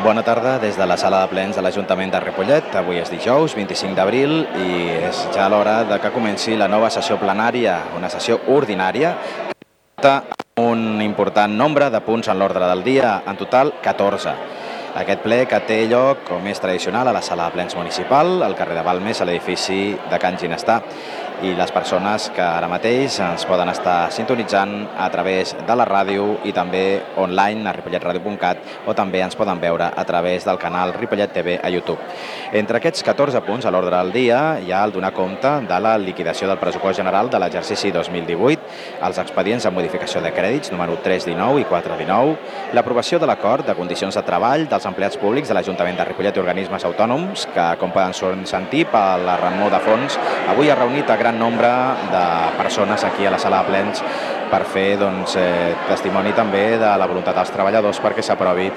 Bona tarda des de la sala de plens de l'Ajuntament de Ripollet. Avui és dijous, 25 d'abril, i és ja l'hora de que comenci la nova sessió plenària, una sessió ordinària, que un important nombre de punts en l'ordre del dia, en total 14. Aquest ple que té lloc, com és tradicional, a la sala de plens municipal, al carrer de Balmes, a l'edifici de Can Ginestà i les persones que ara mateix ens poden estar sintonitzant a través de la ràdio i també online a ripolletradio.cat o també ens poden veure a través del canal Ripollet TV a YouTube. Entre aquests 14 punts a l'ordre del dia hi ha el donar compte de la liquidació del pressupost general de l'exercici 2018, els expedients de modificació de crèdits número 319 i 419, l'aprovació de l'acord de condicions de treball dels empleats públics de l'Ajuntament de Ripollet i organismes autònoms que, com poden sentir per la remor de fons, avui ha reunit a gran gran nombre de persones aquí a la sala de plens per fer doncs, eh, testimoni també de la voluntat dels treballadors perquè s'aprovi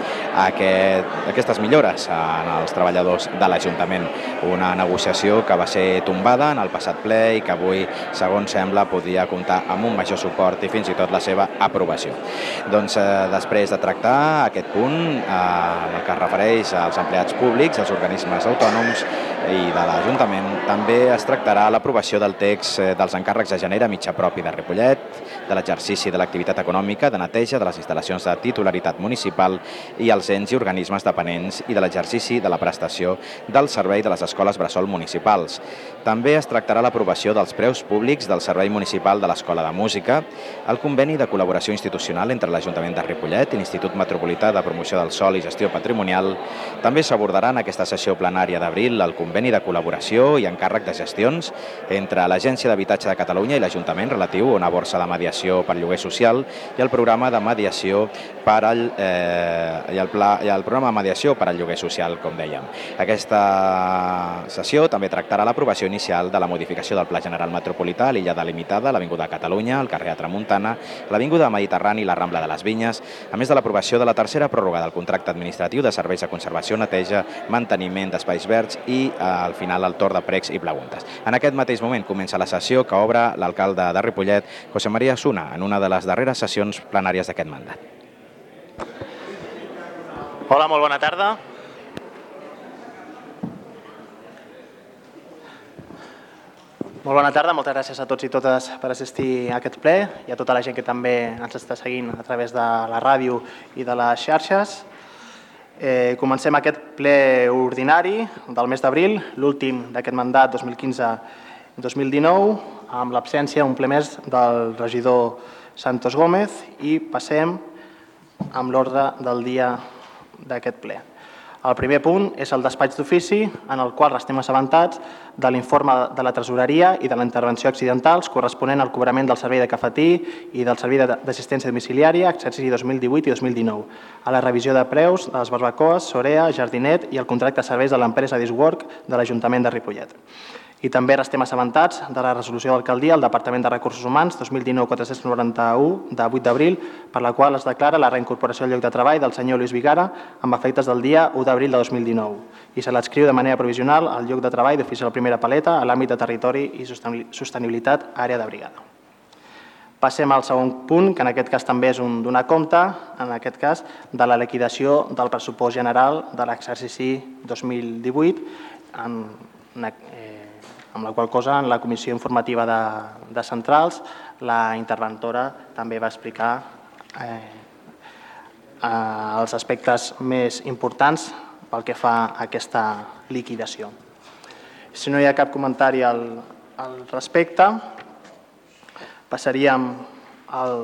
aquest, aquestes millores en els treballadors de l'Ajuntament. Una negociació que va ser tombada en el passat ple i que avui, segons sembla, podia comptar amb un major suport i fins i tot la seva aprovació. Doncs eh, després de tractar aquest punt, eh, el que es refereix als empleats públics, als organismes autònoms i de l'Ajuntament, també es tractarà l'aprovació del text eh, dels encàrrecs de genera mitjà propi de Ripollet, de l'exercici de l'activitat econòmica, de neteja de les instal·lacions de titularitat municipal i els ens i organismes dependents i de l'exercici de la prestació del servei de les escoles bressol municipals. També es tractarà l'aprovació dels preus públics del Servei Municipal de l'Escola de Música, el conveni de col·laboració institucional entre l'Ajuntament de Ripollet i l'Institut Metropolità de Promoció del Sol i Gestió Patrimonial. També s'abordarà en aquesta sessió plenària d'abril el conveni de col·laboració i encàrrec de gestions entre l'Agència d'Habitatge de Catalunya i l'Ajuntament relatiu a una borsa de mediació per lloguer social i el programa de mediació per al, eh, i, el pla, i el programa de mediació per al lloguer social, com dèiem. Aquesta sessió també tractarà l'aprovació inicial de la modificació del Pla General Metropolità a l'illa delimitada, l'Avinguda Catalunya, el carrer Tramuntana, l'Avinguda Mediterrani i la Rambla de les Vinyes, a més de l'aprovació de la tercera pròrroga del contracte administratiu de serveis de conservació, neteja, manteniment d'espais verds i, eh, al final, el torn de pregs i preguntes. En aquest mateix moment comença la sessió que obre l'alcalde de Ripollet, José María Suna, en una de les darreres sessions plenàries d'aquest mandat. Hola, molt bona tarda. Molt bona tarda, moltes gràcies a tots i totes per assistir a aquest ple i a tota la gent que també ens està seguint a través de la ràdio i de les xarxes. Eh, comencem aquest ple ordinari del mes d'abril, l'últim d'aquest mandat 2015-2019, amb l'absència un ple més del regidor Santos Gómez i passem amb l'ordre del dia d'aquest ple. El primer punt és el despatx d'ofici, en el qual estem assabentats de l'informe de la tresoreria i de la intervenció accidentals corresponent al cobrament del servei de cafetí i del servei d'assistència domiciliària, exercici 2018 i 2019, a la revisió de preus de les barbacoes, Sorea, Jardinet i el contracte de serveis de l'empresa Diswork de l'Ajuntament de Ripollet. I també restem assabentats de la resolució d'alcaldia al Departament de Recursos Humans 2019-491 de 8 d'abril, per la qual es declara la reincorporació al lloc de treball del senyor Lluís Vigara amb efectes del dia 1 d'abril de 2019 i se l'adscriu de manera provisional al lloc de treball d'oficial primera paleta a l'àmbit de territori i sostenibilitat àrea de brigada. Passem al segon punt, que en aquest cas també és un donar compte, en aquest cas, de la liquidació del pressupost general de l'exercici 2018 en una, amb la qual cosa en la comissió informativa de, de centrals la interventora també va explicar eh, eh, els aspectes més importants pel que fa a aquesta liquidació. Si no hi ha cap comentari al, al respecte, passaríem al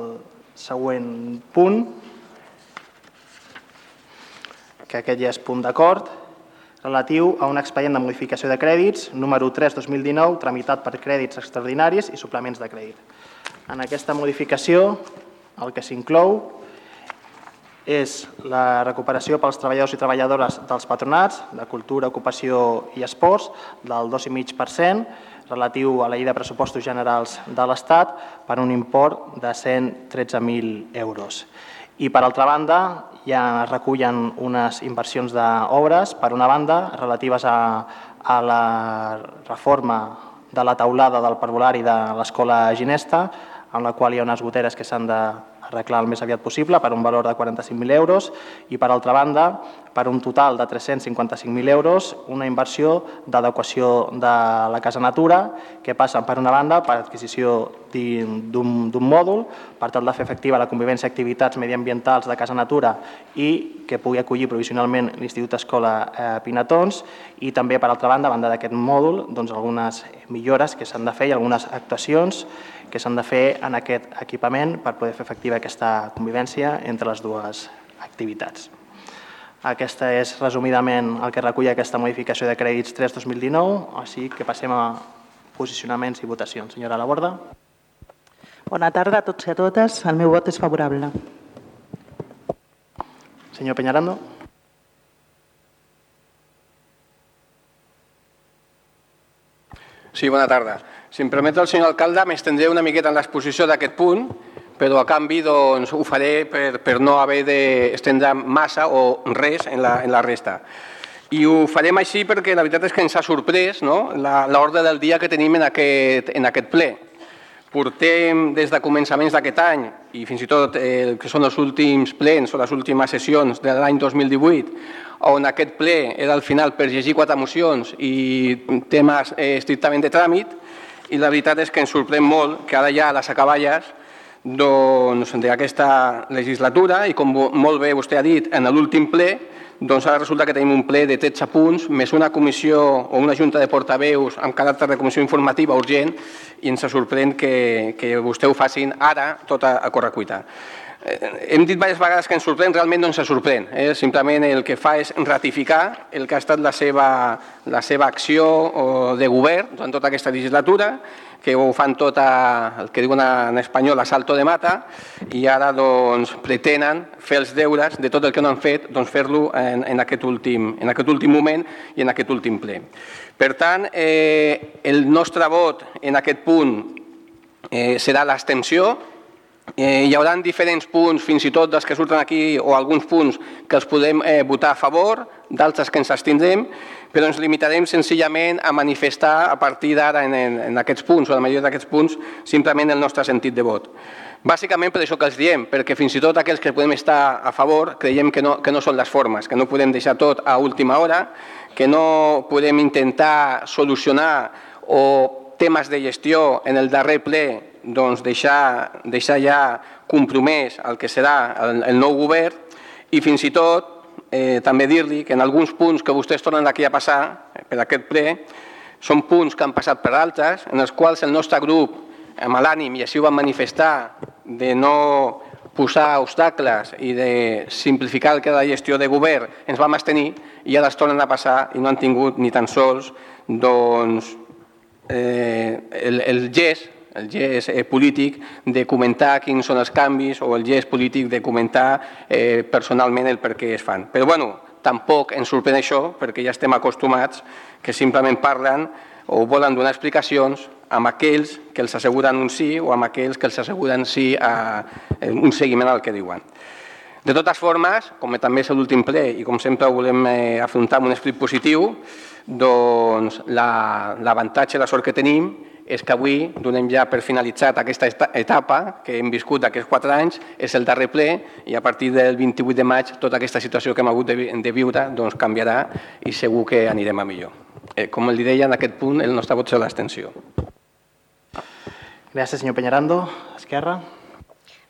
següent punt, que aquest ja és punt d'acord, relatiu a un expedient de modificació de crèdits número 3-2019 tramitat per crèdits extraordinaris i suplements de crèdit. En aquesta modificació el que s'inclou és la recuperació pels treballadors i treballadores dels patronats de cultura, ocupació i esports del 2,5% relatiu a la llei de pressupostos generals de l'Estat per un import de 113.000 euros. I, per altra banda, ja es recullen unes inversions d'obres, per una banda, relatives a, a la reforma de la taulada del parvulari de l'escola Ginesta, en la qual hi ha unes goteres que s'han d'arreglar el més aviat possible per un valor de 45.000 euros i, per altra banda, per un total de 355.000 euros, una inversió d'adequació de la Casa Natura, que passa, per una banda, per adquisició d'un mòdul, per tal de fer efectiva la convivència i activitats mediambientals de Casa Natura i que pugui acollir provisionalment l'Institut Escola eh, Pinatons, i també, per altra banda, a banda d'aquest mòdul, doncs, algunes millores que s'han de fer i algunes actuacions que s'han de fer en aquest equipament per poder fer efectiva aquesta convivència entre les dues activitats. Aquesta és resumidament el que recull aquesta modificació de crèdits 3-2019, així que passem a posicionaments i votacions. Senyora Laborda. Bona tarda a tots i a totes. El meu vot és favorable. Senyor Peñarando. Sí, bona tarda. Si em permet el senyor alcalde, m'estendré una miqueta en l'exposició d'aquest punt, però a canvi doncs, ho faré per, per no haver d'estendre massa o res en la, en la resta. I ho farem així perquè la veritat és que ens ha sorprès no? l'ordre del dia que tenim en aquest, en aquest ple. Portem des de començaments d'aquest any i fins i tot el que són els últims plens o les últimes sessions de l'any 2018, on aquest ple era al final per llegir quatre mocions i temes eh, estrictament de tràmit, i la veritat és que ens sorprèn molt que ara ja a les acaballes doncs, d'aquesta legislatura i com molt bé vostè ha dit en l'últim ple, doncs ara resulta que tenim un ple de 13 punts més una comissió o una junta de portaveus amb caràcter de comissió informativa urgent i ens sorprèn que, que vostè ho facin ara tot a, a correcuita. Eh, hem dit diverses vegades que ens sorprèn, realment no ens sorprèn. Eh? Simplement el que fa és ratificar el que ha estat la seva, la seva acció de govern durant tota aquesta legislatura que ho fan tot a, el que diuen en espanyol a salto de mata i ara doncs, pretenen fer els deures de tot el que no han fet, doncs, fer-lo en, en, aquest últim, en aquest últim moment i en aquest últim ple. Per tant, eh, el nostre vot en aquest punt eh, serà l'abstenció, Eh, hi haurà diferents punts, fins i tot dels que surten aquí, o alguns punts que els podem eh, votar a favor, d'altres que ens abstindrem, però ens limitarem senzillament a manifestar a partir d'ara en, en, en aquests punts, o la majoria d'aquests punts, simplement el nostre sentit de vot. Bàsicament per això que els diem, perquè fins i tot aquells que podem estar a favor creiem que no, que no són les formes, que no podem deixar tot a última hora, que no podem intentar solucionar o temes de gestió en el darrer ple doncs deixar, deixar ja compromès el que serà el, el nou govern i fins i tot eh, també dir-li que en alguns punts que vostès tornen aquí a passar eh, per aquest ple són punts que han passat per altres, en els quals el nostre grup, amb l'ànim, i així ho vam manifestar, de no posar obstacles i de simplificar el que la gestió de govern ens vam abstenir i ara es tornen a passar i no han tingut ni tan sols doncs, eh, el, el gest el gest eh, polític de comentar quins són els canvis o el gest polític de comentar eh, personalment el per què es fan. Però bueno, tampoc ens sorprèn això perquè ja estem acostumats que simplement parlen o volen donar explicacions amb aquells que els asseguren un sí o amb aquells que els asseguren sí a un seguiment al que diuen. De totes formes, com també és l'últim ple i com sempre ho volem eh, afrontar amb un esprit positiu, doncs l'avantatge la, i la sort que tenim és que avui donem ja per finalitzat aquesta etapa que hem viscut d'aquests quatre anys, és el darrer ple i a partir del 28 de maig tota aquesta situació que hem hagut de, de viure doncs, canviarà i segur que anirem a millor. Eh, com li deia, en aquest punt el nostre vot serà l'extensió. Gràcies, senyor Peñarando. Esquerra.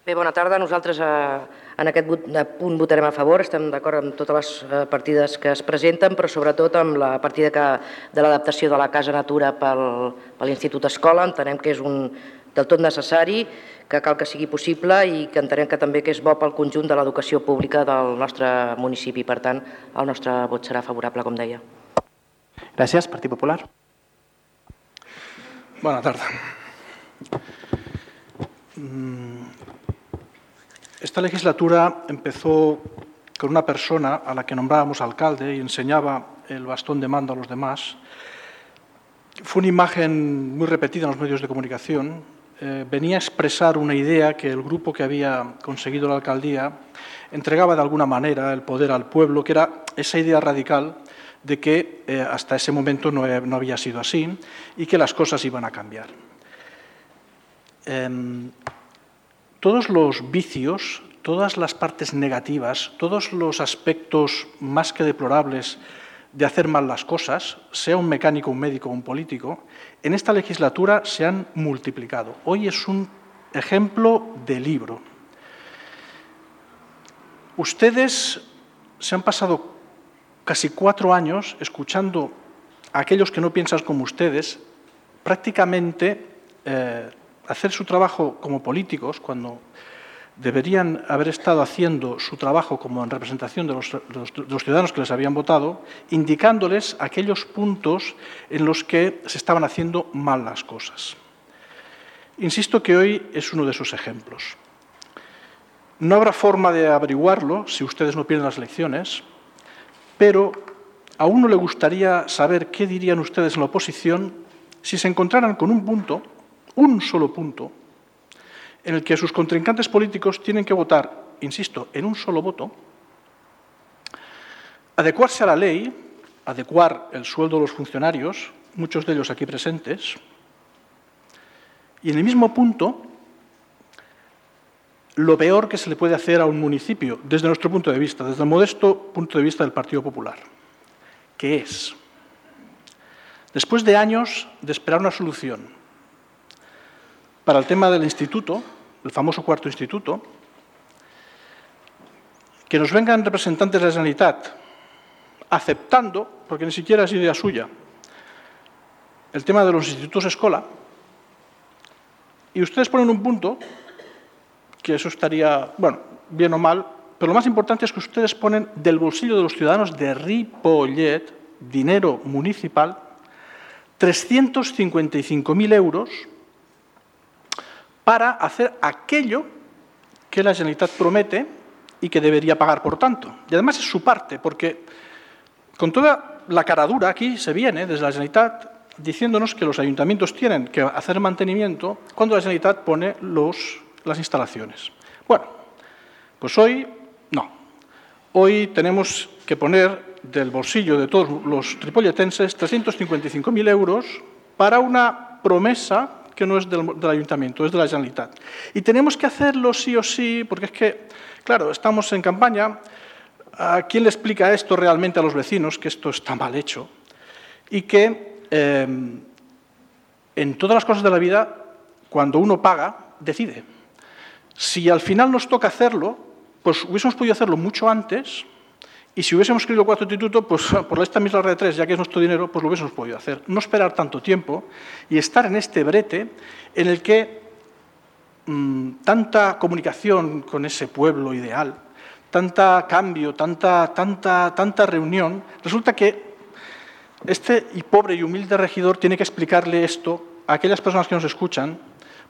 Bé, bona tarda. Nosaltres eh, en aquest punt votarem a favor, estem d'acord amb totes les eh, partides que es presenten, però sobretot amb la partida que, de l'adaptació de la Casa Natura pel, per l'Institut Escola. Entenem que és un del tot necessari, que cal que sigui possible i que entenem que també que és bo pel conjunt de l'educació pública del nostre municipi. Per tant, el nostre vot serà favorable, com deia. Gràcies. Partit Popular. Bona tarda. Mm, Esta legislatura empezó con una persona a la que nombrábamos alcalde y enseñaba el bastón de mando a los demás. Fue una imagen muy repetida en los medios de comunicación. Eh, venía a expresar una idea que el grupo que había conseguido la alcaldía entregaba de alguna manera el poder al pueblo, que era esa idea radical de que eh, hasta ese momento no, había sido así y que las cosas iban a cambiar. Eh, todos los vicios todas las partes negativas, todos los aspectos más que deplorables de hacer mal las cosas, sea un mecánico, un médico o un político, en esta legislatura se han multiplicado. Hoy es un ejemplo de libro. Ustedes se han pasado casi cuatro años escuchando a aquellos que no piensan como ustedes prácticamente eh, hacer su trabajo como políticos cuando deberían haber estado haciendo su trabajo como en representación de los, ciudadanos que les habían votado, indicándoles aquellos puntos en los que se estaban haciendo mal las cosas. Insisto que hoy es uno de esos ejemplos. No habrá forma de averiguarlo si ustedes no pierden las elecciones, pero a uno le gustaría saber qué dirían ustedes en la oposición si se encontraran con un punto, un solo punto, en el que sus contrincantes políticos tienen que votar, insisto, en un solo voto, adecuarse a la ley, adecuar el sueldo de los funcionarios, muchos de ellos aquí presentes, y en el mismo punto, lo peor que se le puede hacer a un municipio, desde nuestro punto de vista, desde el modesto punto de vista del Partido Popular, que es, después de años de esperar una solución, para el tema del instituto, el famoso cuarto instituto, que nos vengan representantes de la Generalitat aceptando, porque ni siquiera es idea suya, el tema de los institutos escola, y ustedes ponen un punto, que eso estaría, bueno, bien o mal, pero lo más importante es que ustedes ponen del bolsillo de los ciudadanos de Ripollet dinero municipal, 355.000 euros para hacer aquello que la Generalitat promete y que debería pagar por tanto. Y además es su parte, porque con toda la caradura aquí se viene desde la Generalitat diciéndonos que los ayuntamientos tienen que hacer mantenimiento cuando la Generalitat pone los, las instalaciones. Bueno, pues hoy no. Hoy tenemos que poner del bolsillo de todos los tripolletenses 355.000 euros para una promesa que no es del, ayuntamiento, es de la Generalitat. Y tenemos que hacerlo sí o sí, porque es que, claro, estamos en campaña. ¿A quién le explica esto realmente a los vecinos, que esto está mal hecho? Y que em, en todas las cosas de la vida, cuando uno paga, decide. Si al final nos toca hacerlo, pues hubiésemos podido hacerlo mucho antes y si hubiésemos querido cuatro institutos, pues por esta misma red de tres, ya que es nuestro dinero, pues lo hubiésemos podido hacer. No esperar tanto tiempo y estar en este brete en el que mm, tanta comunicación con ese pueblo ideal, tanta cambio, tanta, tanta, tanta reunión, resulta que este y pobre y humilde regidor tiene que explicarle esto a aquellas personas que nos escuchan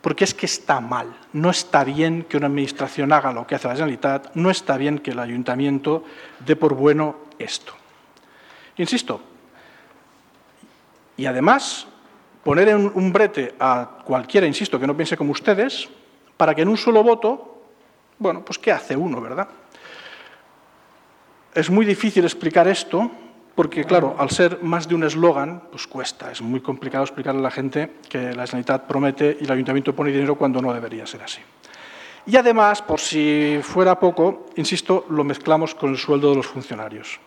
porque es que está mal. No está bien que una administración haga lo que hace la Generalitat, no está bien que el ayuntamiento dé por bueno esto. Insisto, y además poner en un brete a cualquiera, insisto, que no piense como ustedes, para que en un solo voto, bueno, pues ¿qué hace uno, verdad? Es muy difícil explicar esto porque, claro, al ser más de un eslogan, pues cuesta. Es muy complicado explicarle a la gente que la Generalitat promete y el Ayuntamiento pone dinero cuando no debería ser así. Y además, por si fuera poco, insisto, lo mezclamos con el sueldo de los funcionarios.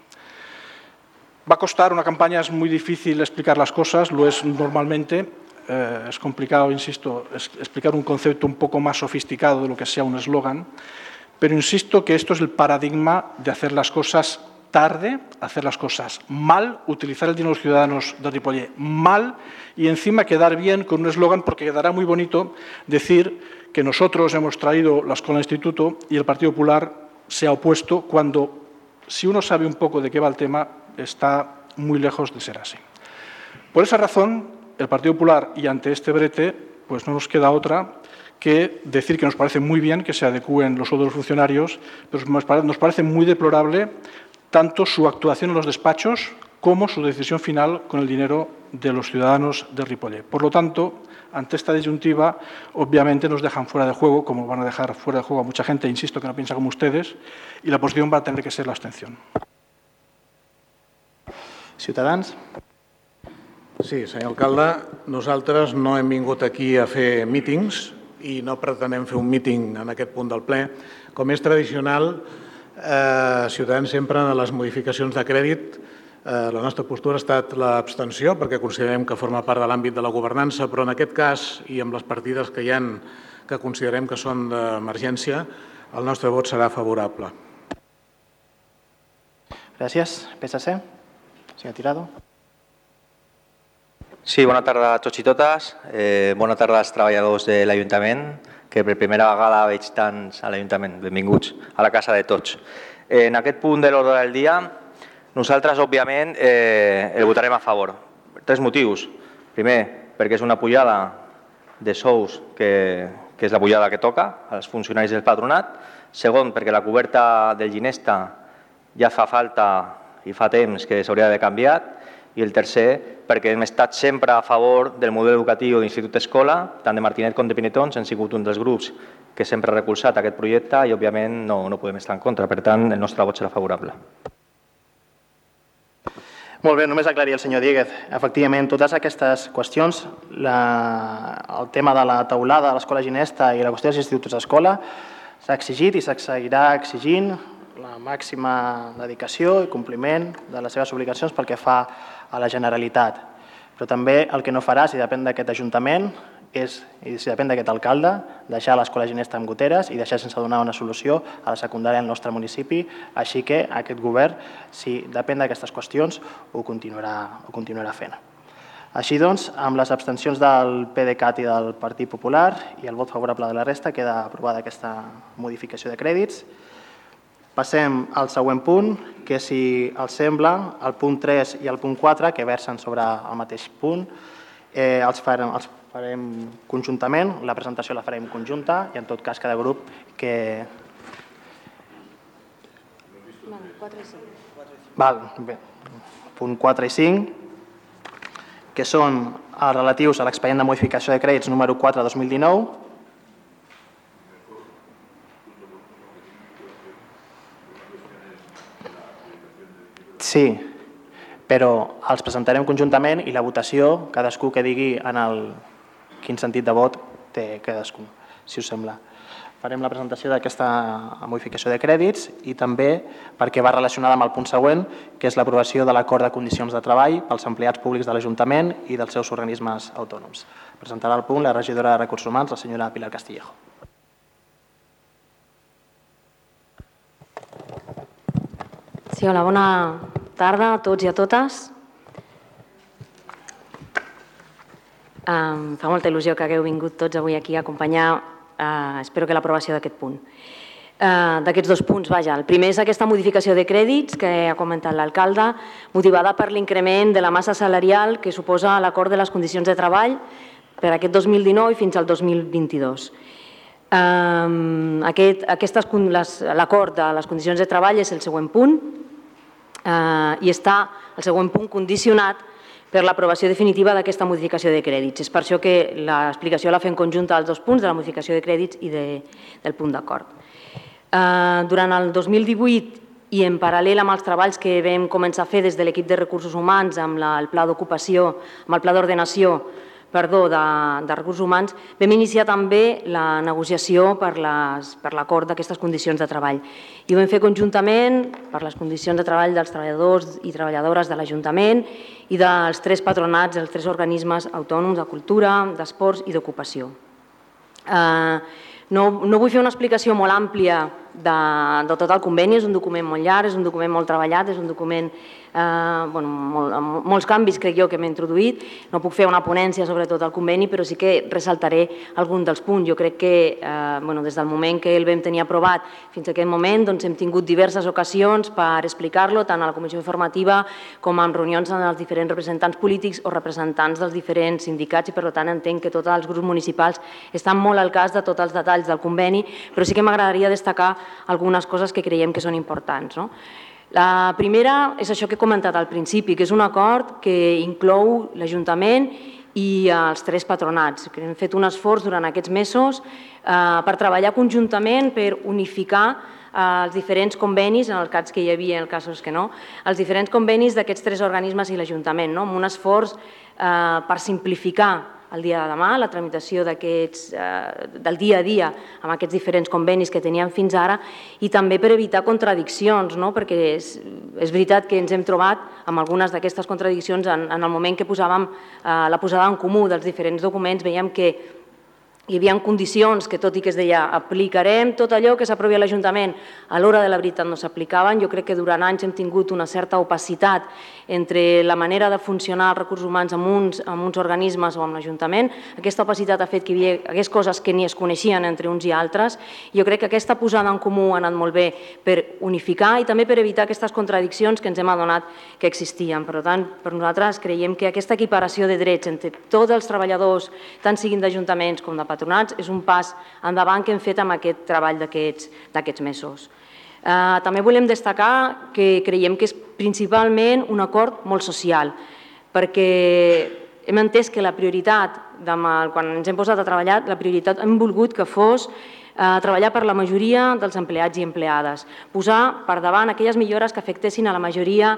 Va a costar, una campaña es muy difícil explicar las cosas, lo es normalmente, eh, es complicado, insisto, explicar un concepto un poco más sofisticado de lo que sea un eslogan, pero insisto que esto es el paradigma de hacer las cosas tarde, hacer las cosas mal, utilizar el dinero de los ciudadanos de Ripollet mal y encima quedar bien con un eslogan porque quedará muy bonito decir que nosotros hemos traído la escuela instituto y el Partido Popular se ha opuesto cuando, si uno sabe un poco de qué va el tema, está muy lejos de ser así. Por esa razón, el Partido Popular y ante este brete, pues no nos queda otra que decir que nos parece muy bien que se adecúen los otros funcionarios, pero nos parece muy deplorable tanto su actuación en los despachos como su decisión final con el dinero de los ciudadanos de Ripollet. Por lo tanto, ante esta disyuntiva, obviamente nos dejan fuera de juego, como van a dejar fuera de juego a mucha gente, insisto, que no piensa como ustedes, y la posición va a tener que ser la abstención. Ciutadans. Sí, senyor alcalde, nosaltres no hem vingut aquí a fer mítings i no pretenem fer un míting en aquest punt del ple. Com és tradicional, eh, Ciutadans sempre en les modificacions de crèdit eh, la nostra postura ha estat l'abstenció perquè considerem que forma part de l'àmbit de la governança, però en aquest cas i amb les partides que hi han que considerem que són d'emergència, el nostre vot serà favorable. Gràcies. PSC. Senyor Tirado. Sí, bona tarda a tots i totes. Eh, bona tarda als treballadors de l'Ajuntament, que per primera vegada veig tants a l'Ajuntament. Benvinguts a la casa de tots. En aquest punt de l'ordre del dia, nosaltres, òbviament, eh, el votarem a favor. Tres motius. Primer, perquè és una pujada de sous que, que és la pujada que toca als funcionaris del patronat. Segon, perquè la coberta del Ginesta ja fa falta i fa temps que s'hauria d'haver canviat. I el tercer, perquè hem estat sempre a favor del model educatiu d'Institut Escola, tant de Martinet com de Pinetons, hem sigut un dels grups que sempre ha recolzat aquest projecte i, òbviament, no, no podem estar en contra. Per tant, el nostre vot serà favorable. Molt bé, només aclarir el senyor Díguez. Efectivament, totes aquestes qüestions, la, el tema de la taulada de l'escola ginesta i la qüestió dels instituts d'escola, s'ha exigit i s'exigirà exigint la màxima dedicació i compliment de les seves obligacions pel que fa a la Generalitat. Però també el que no farà, si depèn d'aquest Ajuntament, és, i si depèn d'aquest alcalde, deixar l'escola ginesta amb goteres i deixar sense donar una solució a la secundària al nostre municipi. Així que aquest govern, si depèn d'aquestes qüestions, ho continuarà, ho continuarà fent. Així doncs, amb les abstencions del PDeCAT i del Partit Popular i el vot favorable de la resta, queda aprovada aquesta modificació de crèdits. Passem al següent punt, que si els sembla, el punt 3 i el punt 4, que versen sobre el mateix punt, eh, els, farem, els farem conjuntament, la presentació la farem conjunta i en tot cas cada grup que... Val, bé. Punt 4 i 5, que són els relatius a l'expedient de modificació de crèdits número 4 2019, Sí, però els presentarem conjuntament i la votació, cadascú que digui en el quin sentit de vot té cadascú, si us sembla. Farem la presentació d'aquesta modificació de crèdits i també perquè va relacionada amb el punt següent, que és l'aprovació de l'acord de condicions de treball pels empleats públics de l'Ajuntament i dels seus organismes autònoms. Presentarà el punt la regidora de Recursos Humans, la senyora Pilar Castillejo. Sí, hola, bona tarda a tots i a totes. Um, fa molta il·lusió que hagueu vingut tots avui aquí a acompanyar, uh, espero que l'aprovació d'aquest punt. Uh, d'aquests dos punts, vaja. El primer és aquesta modificació de crèdits que ha comentat l'alcalde, motivada per l'increment de la massa salarial que suposa l'acord de les condicions de treball per aquest 2019 i fins al 2022. Um, aquest, L'acord de les condicions de treball és el següent punt, eh, i està el següent punt condicionat per l'aprovació definitiva d'aquesta modificació de crèdits. És per això que l'explicació la fem conjunta als dos punts, de la modificació de crèdits i de, del punt d'acord. Eh, durant el 2018 i en paral·lel amb els treballs que vam començar a fer des de l'equip de recursos humans amb la, el pla d'ocupació, amb el pla d'ordenació perdó, de, de recursos humans, vam iniciar també la negociació per l'acord d'aquestes condicions de treball. I ho vam fer conjuntament per les condicions de treball dels treballadors i treballadores de l'Ajuntament i dels tres patronats, dels tres organismes autònoms de cultura, d'esports i d'ocupació. Eh, no, no vull fer una explicació molt àmplia de, de tot el conveni, és un document molt llarg, és un document molt treballat, és un document eh, bueno, molts canvis crec jo que m'he introduït. No puc fer una ponència sobre tot el conveni, però sí que ressaltaré algun dels punts. Jo crec que eh, bueno, des del moment que el vam tenir aprovat fins a aquest moment doncs, hem tingut diverses ocasions per explicar-lo, tant a la comissió informativa com en reunions amb els diferents representants polítics o representants dels diferents sindicats i per tant entenc que tots els grups municipals estan molt al cas de tots els detalls del conveni, però sí que m'agradaria destacar algunes coses que creiem que són importants. No? La primera és això que he comentat al principi, que és un acord que inclou l'Ajuntament i els tres patronats. Que hem fet un esforç durant aquests mesos eh, per treballar conjuntament per unificar eh, els diferents convenis, en el cas que hi havia, en el casos que no, els diferents convenis d'aquests tres organismes i l'Ajuntament, no? amb un esforç eh, per simplificar el dia de demà, la tramitació eh, del dia a dia amb aquests diferents convenis que teníem fins ara i també per evitar contradiccions, no? perquè és, és veritat que ens hem trobat amb algunes d'aquestes contradiccions en, en el moment que posàvem eh, la posada en comú dels diferents documents, veiem que hi havia condicions que, tot i que es deia aplicarem tot allò que s'aprovi a l'Ajuntament, a l'hora de la veritat no s'aplicaven. Jo crec que durant anys hem tingut una certa opacitat entre la manera de funcionar els recursos humans amb uns, amb uns organismes o amb l'Ajuntament. Aquesta opacitat ha fet que hi hagués coses que ni es coneixien entre uns i altres. Jo crec que aquesta posada en comú ha anat molt bé per unificar i també per evitar aquestes contradiccions que ens hem adonat que existien. Per tant, per nosaltres creiem que aquesta equiparació de drets entre tots els treballadors, tant siguin d'ajuntaments com de patronats és un pas endavant que hem fet amb aquest treball d'aquests mesos. Eh, també volem destacar que creiem que és principalment un acord molt social, perquè hem entès que la prioritat, quan ens hem posat a treballar, la prioritat hem volgut que fos eh, treballar per la majoria dels empleats i empleades, posar per davant aquelles millores que afectessin a la majoria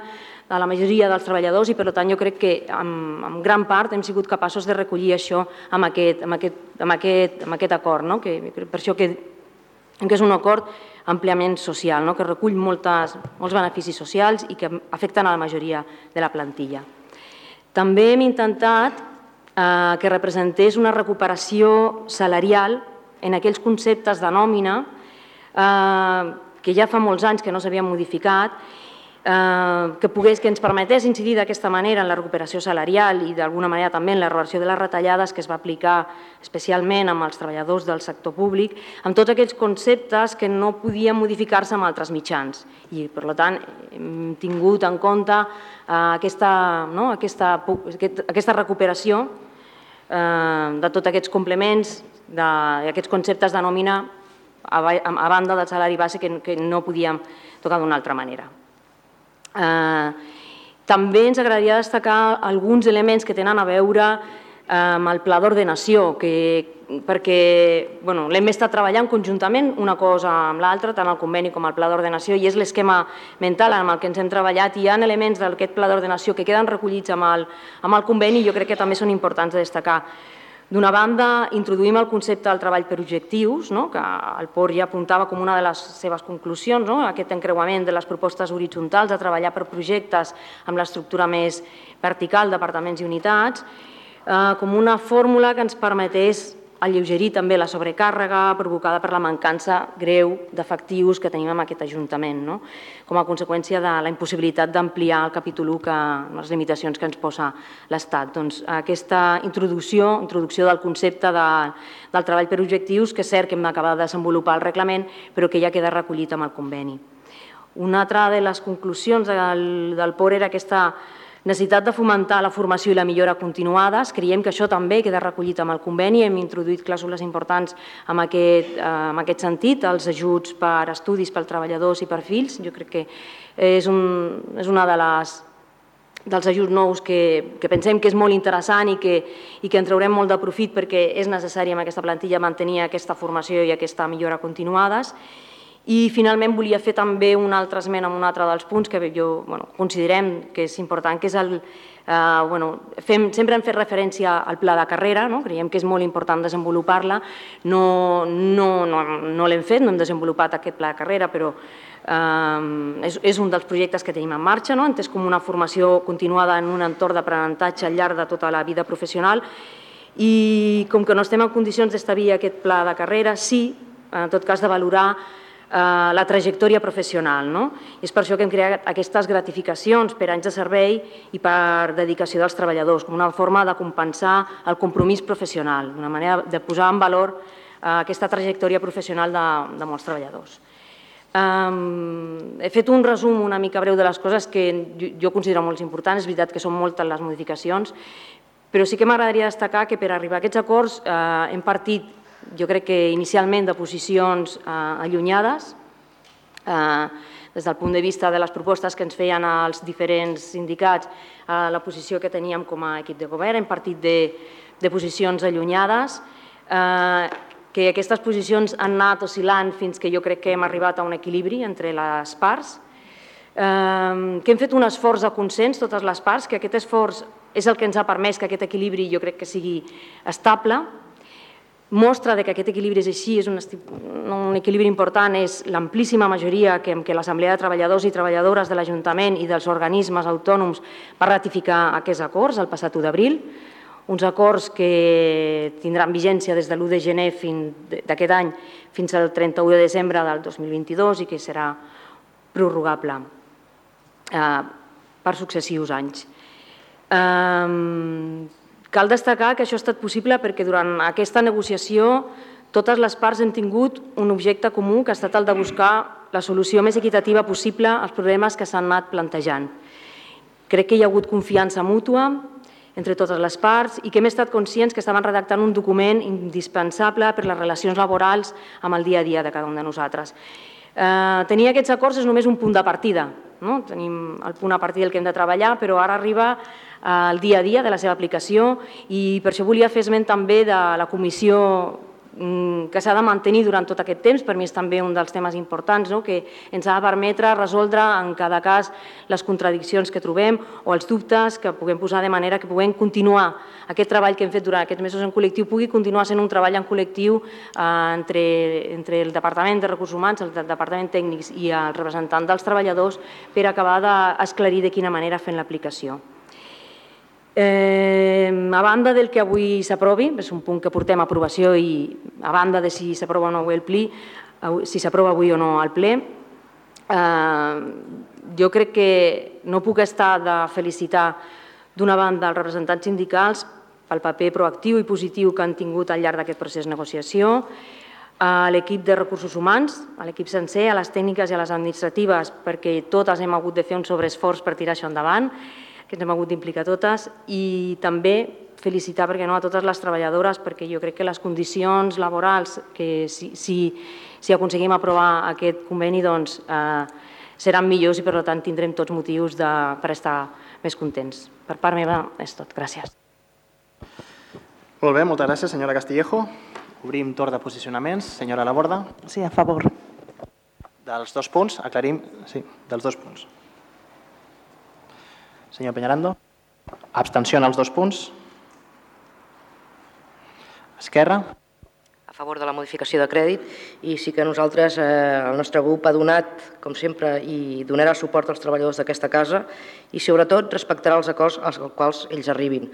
de la majoria dels treballadors i per tant jo crec que en, en gran part hem sigut capaços de recollir això amb aquest, amb aquest, amb aquest, amb aquest acord, no? que, per això que, que és un acord àmpliament social, no? que recull moltes, molts beneficis socials i que afecten a la majoria de la plantilla. També hem intentat eh, que representés una recuperació salarial en aquells conceptes de nòmina eh, que ja fa molts anys que no s'havien modificat que, pogués, que ens permetés incidir d'aquesta manera en la recuperació salarial i d'alguna manera també en la reversió de les retallades que es va aplicar especialment amb els treballadors del sector públic, amb tots aquells conceptes que no podien modificar-se amb altres mitjans. I, per tant, hem tingut en compte eh, aquesta, no, aquesta, aquesta recuperació eh, de tots aquests complements, d'aquests conceptes de nòmina a, a banda del salari base que, que no podíem tocar d'una altra manera. Eh, també ens agradaria destacar alguns elements que tenen a veure eh, amb el pla d'ordenació, perquè bueno, l'hem estat treballant conjuntament una cosa amb l'altra, tant el conveni com el pla d'ordenació, i és l'esquema mental amb el que ens hem treballat. Hi ha elements d'aquest pla d'ordenació que queden recollits amb el, amb el conveni i jo crec que també són importants de destacar. D'una banda, introduïm el concepte del treball per objectius, no? que el POR ja apuntava com una de les seves conclusions, no? aquest encreuament de les propostes horitzontals a treballar per projectes amb l'estructura més vertical, departaments i unitats, eh, com una fórmula que ens permetés alleugerir també la sobrecàrrega provocada per la mancança greu d'efectius que tenim en aquest Ajuntament, no? com a conseqüència de la impossibilitat d'ampliar el capítol 1 que, les limitacions que ens posa l'Estat. Doncs aquesta introducció, introducció del concepte de, del treball per objectius, que és cert que hem d'acabar de desenvolupar el reglament, però que ja queda recollit amb el conveni. Una altra de les conclusions del, del POR era aquesta Necessitat de fomentar la formació i la millora continuades. Creiem que això també queda recollit amb el conveni. Hem introduït clàusules importants en aquest, eh, en aquest sentit, els ajuts per estudis per treballadors i per fills. Jo crec que és, un, és una de les dels ajuts nous que, que pensem que és molt interessant i que, i que en traurem molt de profit perquè és necessari amb aquesta plantilla mantenir aquesta formació i aquesta millora continuades i finalment volia fer també un altre esment amb un altre dels punts que jo, bueno, considerem que és important, que és el... Eh, bueno, fem, sempre hem fet referència al pla de carrera, no? creiem que és molt important desenvolupar-la, no, no, no, no l'hem fet, no hem desenvolupat aquest pla de carrera, però eh, és, és un dels projectes que tenim en marxa, no? entès com una formació continuada en un entorn d'aprenentatge al llarg de tota la vida professional i com que no estem en condicions d'establir aquest pla de carrera, sí, en tot cas de valorar la trajectòria professional. No? És per això que hem creat aquestes gratificacions per anys de servei i per dedicació dels treballadors, com una forma de compensar el compromís professional, una manera de posar en valor eh, aquesta trajectòria professional de, de molts treballadors. Um, he fet un resum una mica breu de les coses que jo considero molt importants, és veritat que són moltes les modificacions, però sí que m'agradaria destacar que per arribar a aquests acords eh, hem partit jo crec que inicialment de posicions eh, allunyades, eh, des del punt de vista de les propostes que ens feien els diferents sindicats, eh, la posició que teníem com a equip de govern, hem partit de, de posicions allunyades, eh, que aquestes posicions han anat oscil·lant fins que jo crec que hem arribat a un equilibri entre les parts, eh, que hem fet un esforç de consens, totes les parts, que aquest esforç és el que ens ha permès que aquest equilibri jo crec que sigui estable. Mostra de que aquest equilibri és així, és un, un equilibri important, és l'amplíssima majoria que, que l'Assemblea de Treballadors i Treballadores de l'Ajuntament i dels organismes autònoms va ratificar aquests acords el passat 1 d'abril uns acords que tindran vigència des de l'1 de gener d'aquest any fins al 31 de desembre del 2022 i que serà prorrogable eh, per successius anys. Eh, cal destacar que això ha estat possible perquè durant aquesta negociació totes les parts hem tingut un objecte comú que ha estat el de buscar la solució més equitativa possible als problemes que s'han anat plantejant. Crec que hi ha hagut confiança mútua, entre totes les parts i que hem estat conscients que estaven redactant un document indispensable per les relacions laborals amb el dia a dia de cada un de nosaltres. Eh, tenir aquests acords és només un punt de partida. No? Tenim el punt a partir del que hem de treballar, però ara arriba el dia a dia de la seva aplicació i per això volia fer esment també de la comissió Mm, que s'ha de mantenir durant tot aquest temps, per mi és també un dels temes importants, no? que ens ha de permetre resoldre en cada cas les contradiccions que trobem o els dubtes que puguem posar de manera que puguem continuar aquest treball que hem fet durant aquests mesos en col·lectiu pugui continuar sent un treball en col·lectiu eh, entre, entre el Departament de Recursos Humans, el Departament Tècnics i el representant dels treballadors per acabar d'esclarir de quina manera fem l'aplicació. Eh, a banda del que avui s'aprovi, és un punt que portem a aprovació i a banda de si s'aprova o no el pli, si s'aprova avui o no al ple, eh, jo crec que no puc estar de felicitar d'una banda els representants sindicals pel paper proactiu i positiu que han tingut al llarg d'aquest procés de negociació, a l'equip de recursos humans, a l'equip sencer, a les tècniques i a les administratives, perquè totes hem hagut de fer un sobreesforç per tirar això endavant, que ens hem hagut d'implicar totes, i també felicitar, perquè no, a totes les treballadores, perquè jo crec que les condicions laborals, que si, si, si aconseguim aprovar aquest conveni, doncs, eh, seran millors i per tant tindrem tots motius de, per estar més contents. Per part meva és tot. Gràcies. Molt bé, moltes gràcies, senyora Castillejo. Obrim torn de posicionaments. Senyora Laborda. Sí, a favor. Dels dos punts, aclarim, sí, dels dos punts. Senyor Peñarando. Abstenció en els dos punts. Esquerra. A favor de la modificació de crèdit i sí que nosaltres, eh, el nostre grup ha donat, com sempre, i donarà suport als treballadors d'aquesta casa i sobretot respectarà els acords als quals ells arribin.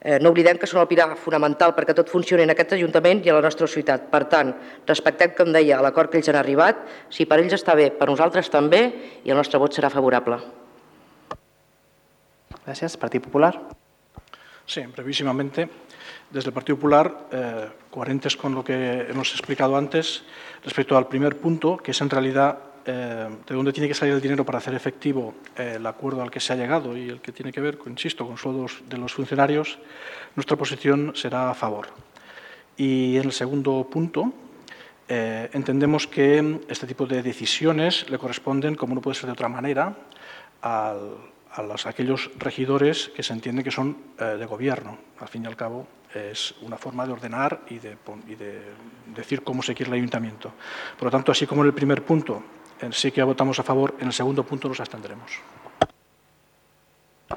Eh, no oblidem que són el pilar fonamental perquè tot funcioni en aquest Ajuntament i a la nostra ciutat. Per tant, respectem, com deia, l'acord que ells han arribat. Si per ells està bé, per nosaltres també, i el nostre vot serà favorable. Gracias. Partido Popular. Sí, brevísimamente. Desde el Partido Popular, eh, coherentes con lo que hemos explicado antes, respecto al primer punto, que es en realidad eh, de dónde tiene que salir el dinero para hacer efectivo eh, el acuerdo al que se ha llegado y el que tiene que ver, insisto, con sueldos de los funcionarios, nuestra posición será a favor. Y en el segundo punto, entendemos que este tipo de decisiones le corresponden, como no puede ser de otra manera, al, a los, aquellos regidores que se entiende que son eh, de gobierno. Al fin y al cabo, es una forma de ordenar y de, y de, decir cómo se quiere el ayuntamiento. Por lo tanto, así como en el primer punto en sí que votamos a favor, en el segundo punto nos abstendremos.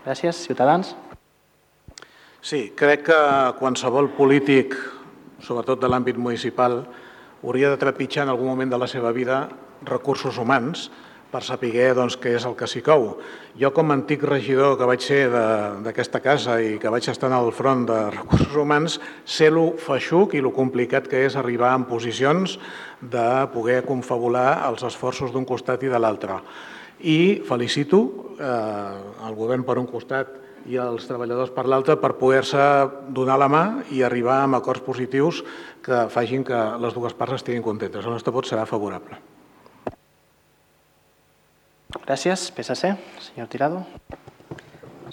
Gràcies. Ciutadans. Sí, crec que qualsevol polític, sobretot de l'àmbit municipal, hauria de trepitjar en algun moment de la seva vida recursos humans per saber doncs, què és el que s'hi cou. Jo, com a antic regidor que vaig ser d'aquesta casa i que vaig estar al front de recursos humans, sé lo feixuc i lo complicat que és arribar en posicions de poder confabular els esforços d'un costat i de l'altre. I felicito eh, el govern per un costat i els treballadors per l'altre per poder-se donar la mà i arribar a acords positius que facin que les dues parts estiguin contentes. El nostre vot serà favorable. Gràcies. PSC, senyor Tirado.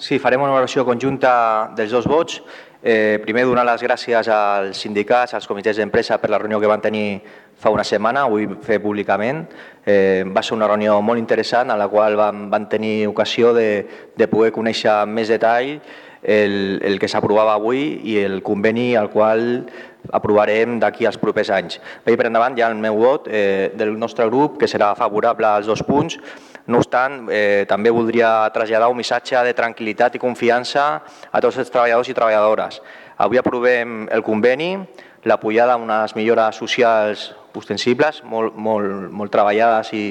Sí, farem una oració conjunta dels dos vots. Eh, primer, donar les gràcies als sindicats, als comitès d'empresa per la reunió que van tenir fa una setmana, ho vull fer públicament. Eh, va ser una reunió molt interessant a la qual van, van tenir ocasió de, de poder conèixer més detall el, el que s'aprovava avui i el conveni al qual aprovarem d'aquí als propers anys. Per endavant ja el meu vot eh, del nostre grup, que serà favorable als dos punts, No obstant, eh, també voldria traslladar un missatge de tranquil·litat i confiança a tots els treballadors i treballadores. Avui aprovem el conveni, la pujada amb unes millores socials ostensibles, molt, molt, molt treballades i,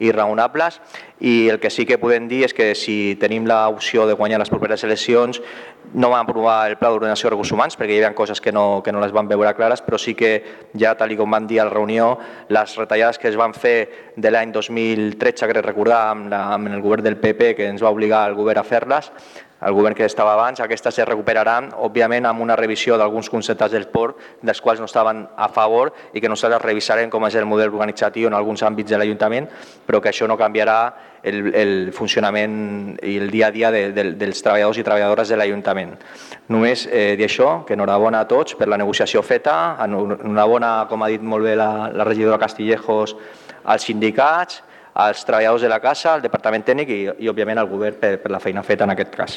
i raonables i el que sí que podem dir és que si tenim l'opció de guanyar les properes eleccions no vam aprovar el pla d'ordenació de recursos humans perquè hi havia coses que no, que no les van veure clares però sí que ja tal com van dir a la reunió les retallades que es van fer de l'any 2013 que recordar amb, la, amb el govern del PP que ens va obligar el govern a fer-les el govern que estava abans, aquestes es recuperaran, òbviament amb una revisió d'alguns conceptes del port, dels quals no estaven a favor i que nosaltres revisarem com és el model organitzatiu en alguns àmbits de l'Ajuntament, però que això no canviarà el, el funcionament i el dia a dia de, de, dels treballadors i treballadores de l'Ajuntament. Només eh, dir això, que enhorabona a tots per la negociació feta, enhorabona, com ha dit molt bé la, la regidora Castillejos, als sindicats, als treballadors de la casa, al departament tècnic i, i òbviament al govern per, per la feina feta en aquest cas.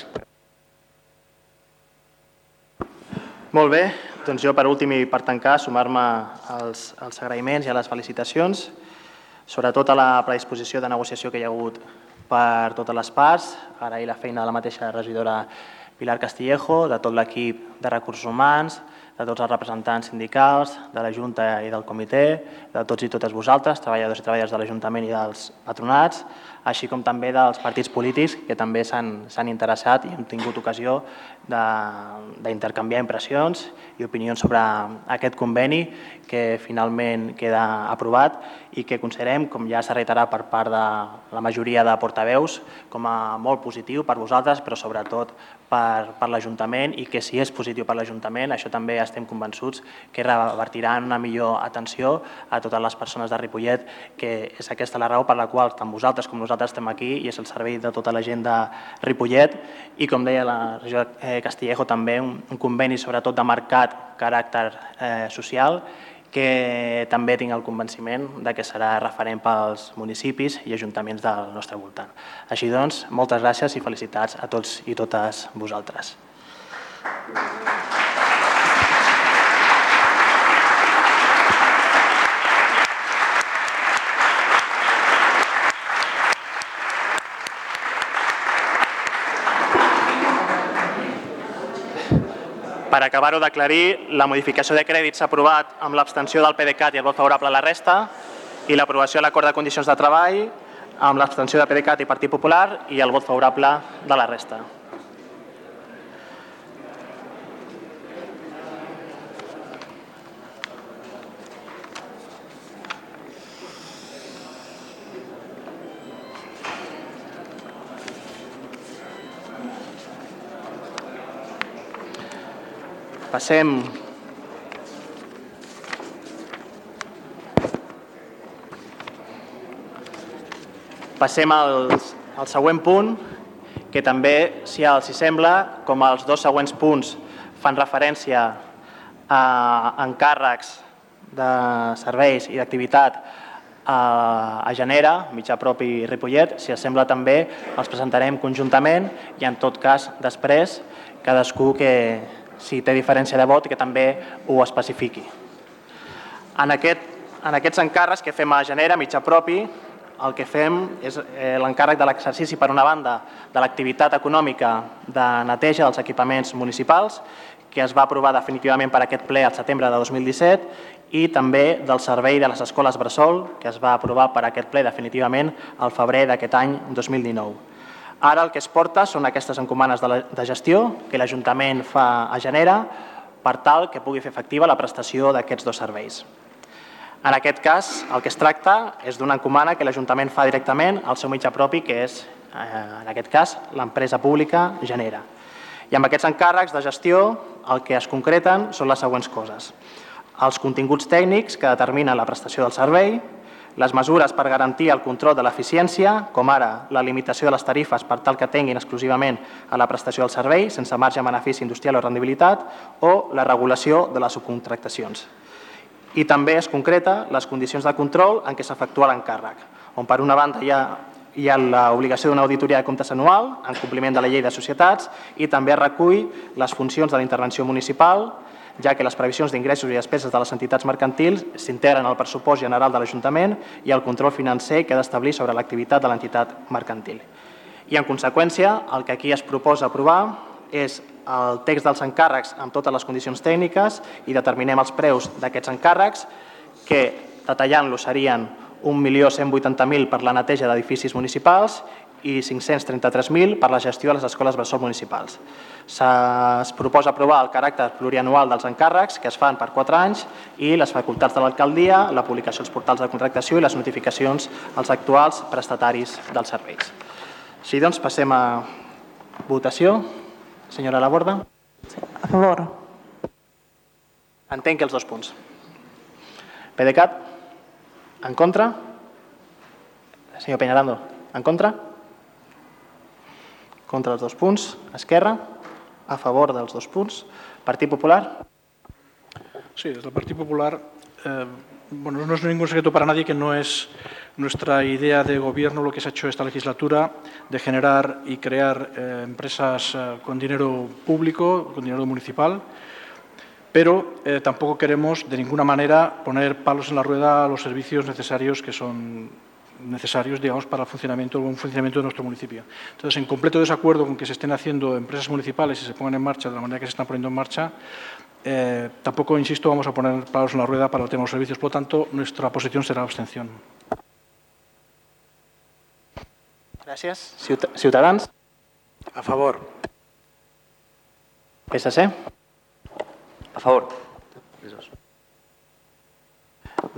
Molt bé, doncs jo per últim i per tancar sumar-me als, als agraïments i a les felicitacions, sobretot a la predisposició de negociació que hi ha hagut per totes les parts, agrair la feina de la mateixa regidora Pilar Castillejo, de tot l'equip de recursos humans, de tots els representants sindicals, de la Junta i del comitè, de tots i totes vosaltres, treballadors i treballadors de l'Ajuntament i dels patronats, així com també dels partits polítics que també s'han interessat i hem tingut ocasió d'intercanviar impressions i opinions sobre aquest conveni que finalment queda aprovat i que considerem, com ja s'ha reiterat per part de la majoria de portaveus, com a molt positiu per vosaltres, però sobretot per, per l'Ajuntament i que si és positiu per l'Ajuntament, això també estem convençuts que revertirà en una millor atenció a totes les persones de Ripollet, que és aquesta la raó per la qual tant vosaltres com nosaltres estem aquí i és el servei de tota la gent de Ripollet. I com deia la regió eh, Castillejo també un, un conveni sobretot de marcat caràcter eh, social que també tinc el convenciment de que serà referent pels municipis i ajuntaments del nostre voltant. Així doncs, moltes gràcies i felicitats a tots i totes vosaltres. Per acabar-ho d'aclarir, la modificació de crèdits s'ha aprovat amb l'abstenció del PDeCAT i el vot favorable a la resta i l'aprovació de l'acord de condicions de treball amb l'abstenció de PDeCAT i Partit Popular i el vot favorable de la resta. Passem. Passem al, al següent punt, que també, si els hi sembla, com els dos següents punts fan referència a encàrrecs de serveis i d'activitat a, Genera, mitjà propi Ripollet, si els sembla també els presentarem conjuntament i en tot cas després cadascú que, si té diferència de vot, que també ho especifiqui. En, aquest, en aquests encàrrecs que fem a Genera, mitjà propi, el que fem és eh, l'encàrrec de l'exercici, per una banda, de l'activitat econòmica de neteja dels equipaments municipals, que es va aprovar definitivament per aquest ple al setembre de 2017, i també del servei de les escoles Bressol, que es va aprovar per aquest ple definitivament al febrer d'aquest any 2019. Ara el que es porta són aquestes encomanes de, la, de gestió que l'Ajuntament fa a Genera per tal que pugui fer efectiva la prestació d'aquests dos serveis. En aquest cas, el que es tracta és d'una encomana que l'Ajuntament fa directament al seu mitjà propi, que és, eh, en aquest cas, l'empresa pública Genera. I amb aquests encàrrecs de gestió el que es concreten són les següents coses. Els continguts tècnics que determinen la prestació del servei, les mesures per garantir el control de l'eficiència, com ara la limitació de les tarifes per tal que tinguin exclusivament a la prestació del servei, sense marge de benefici industrial o rendibilitat, o la regulació de les subcontractacions. I també es concreta les condicions de control en què s'efectua l'encàrrec, on per una banda hi ha hi ha l'obligació d'una auditoria de comptes anual en compliment de la llei de societats i també recull les funcions de la intervenció municipal, ja que les previsions d'ingressos i despeses de les entitats mercantils s'integren al pressupost general de l'Ajuntament i al control financer que ha d'establir sobre l'activitat de l'entitat mercantil. I, en conseqüència, el que aquí es proposa aprovar és el text dels encàrrecs amb totes les condicions tècniques i determinem els preus d'aquests encàrrecs que, detallant-los, serien 1.180.000 per la neteja d'edificis municipals i 533.000 per la gestió de les escoles bressol municipals. Es proposa aprovar el caràcter plurianual dels encàrrecs, que es fan per 4 anys, i les facultats de l'alcaldia, la publicació als portals de contractació i les notificacions als actuals prestataris dels serveis. Així doncs, passem a votació. Senyora Laborda. A favor. Entenc que els dos punts. PDeCAT. En contra. Senyor Peñarando. En contra. Contra els dos punts. Esquerra. A favor dels dos punts. Partit Popular. Sí, desde el Partido Popular, eh, bueno, no es ningún secreto para nadie que no es nuestra idea de gobierno lo que se ha hecho esta legislatura de generar y crear eh, empresas eh, con dinero público, con dinero municipal, pero tampoco queremos de ninguna manera poner palos en la rueda a los servicios necesarios que son necesarios digamos, para el funcionamiento, el buen funcionamiento de nuestro municipio. Entonces, en completo desacuerdo con que se estén haciendo empresas municipales y se pongan en marcha de la manera que se están poniendo en marcha, eh, tampoco, insisto, vamos a poner palos en la rueda para el tema de los servicios. Por lo tanto, nuestra posición será abstención. Gràcies. Ciutadans. A favor. PSC. A favor.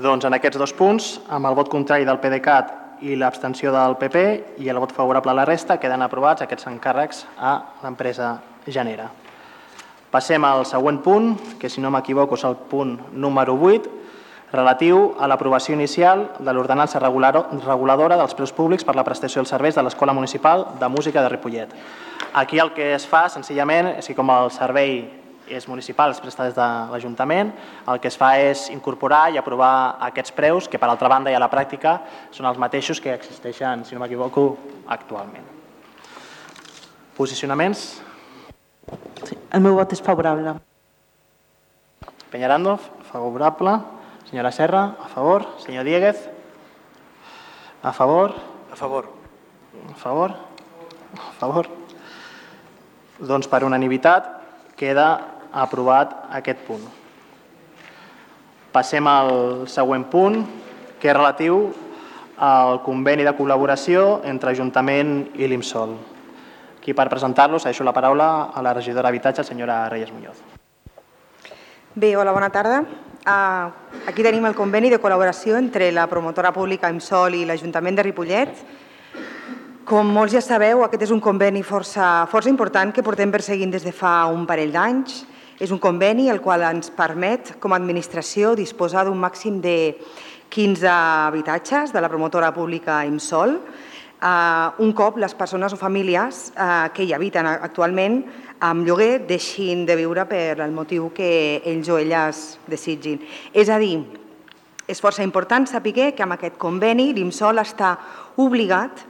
Doncs en aquests dos punts, amb el vot contrari del PDeCAT i l'abstenció del PP i el vot favorable a la resta, queden aprovats aquests encàrrecs a l'empresa Genera. Passem al següent punt, que si no m'equivoco és el punt número 8, relatiu a l'aprovació inicial de l'ordenança reguladora dels preus públics per la prestació dels serveis de l'Escola Municipal de Música de Ripollet. Aquí el que es fa, senzillament, és que com el servei és municipal, es presta des de l'Ajuntament, el que es fa és incorporar i aprovar aquests preus, que per altra banda i a la pràctica són els mateixos que existeixen, si no m'equivoco, actualment. Posicionaments? Sí, el meu vot és favorable. Peñarando, favorable. Senyora Serra, a favor. Senyor Dieguez, a favor. A favor. A favor. A favor. Doncs per unanimitat queda aprovat aquest punt. Passem al següent punt, que és relatiu al conveni de col·laboració entre Ajuntament i l'IMSOL. Aquí per presentar-lo deixo la paraula a la regidora d'Habitatge, senyora Reyes Muñoz. Bé, hola, bona tarda. Uh, aquí tenim el conveni de col·laboració entre la promotora pública IMSOL i l'Ajuntament de Ripollet. Com molts ja sabeu, aquest és un conveni força, força important que portem perseguint des de fa un parell d'anys. És un conveni el qual ens permet, com a administració, disposar d'un màxim de 15 habitatges de la promotora pública IMSOL, Uh, un cop les persones o famílies uh, que hi habiten actualment amb lloguer deixin de viure per el motiu que ells o elles desitgin. És a dir, és força important saber que amb aquest conveni l'IMSOL està obligat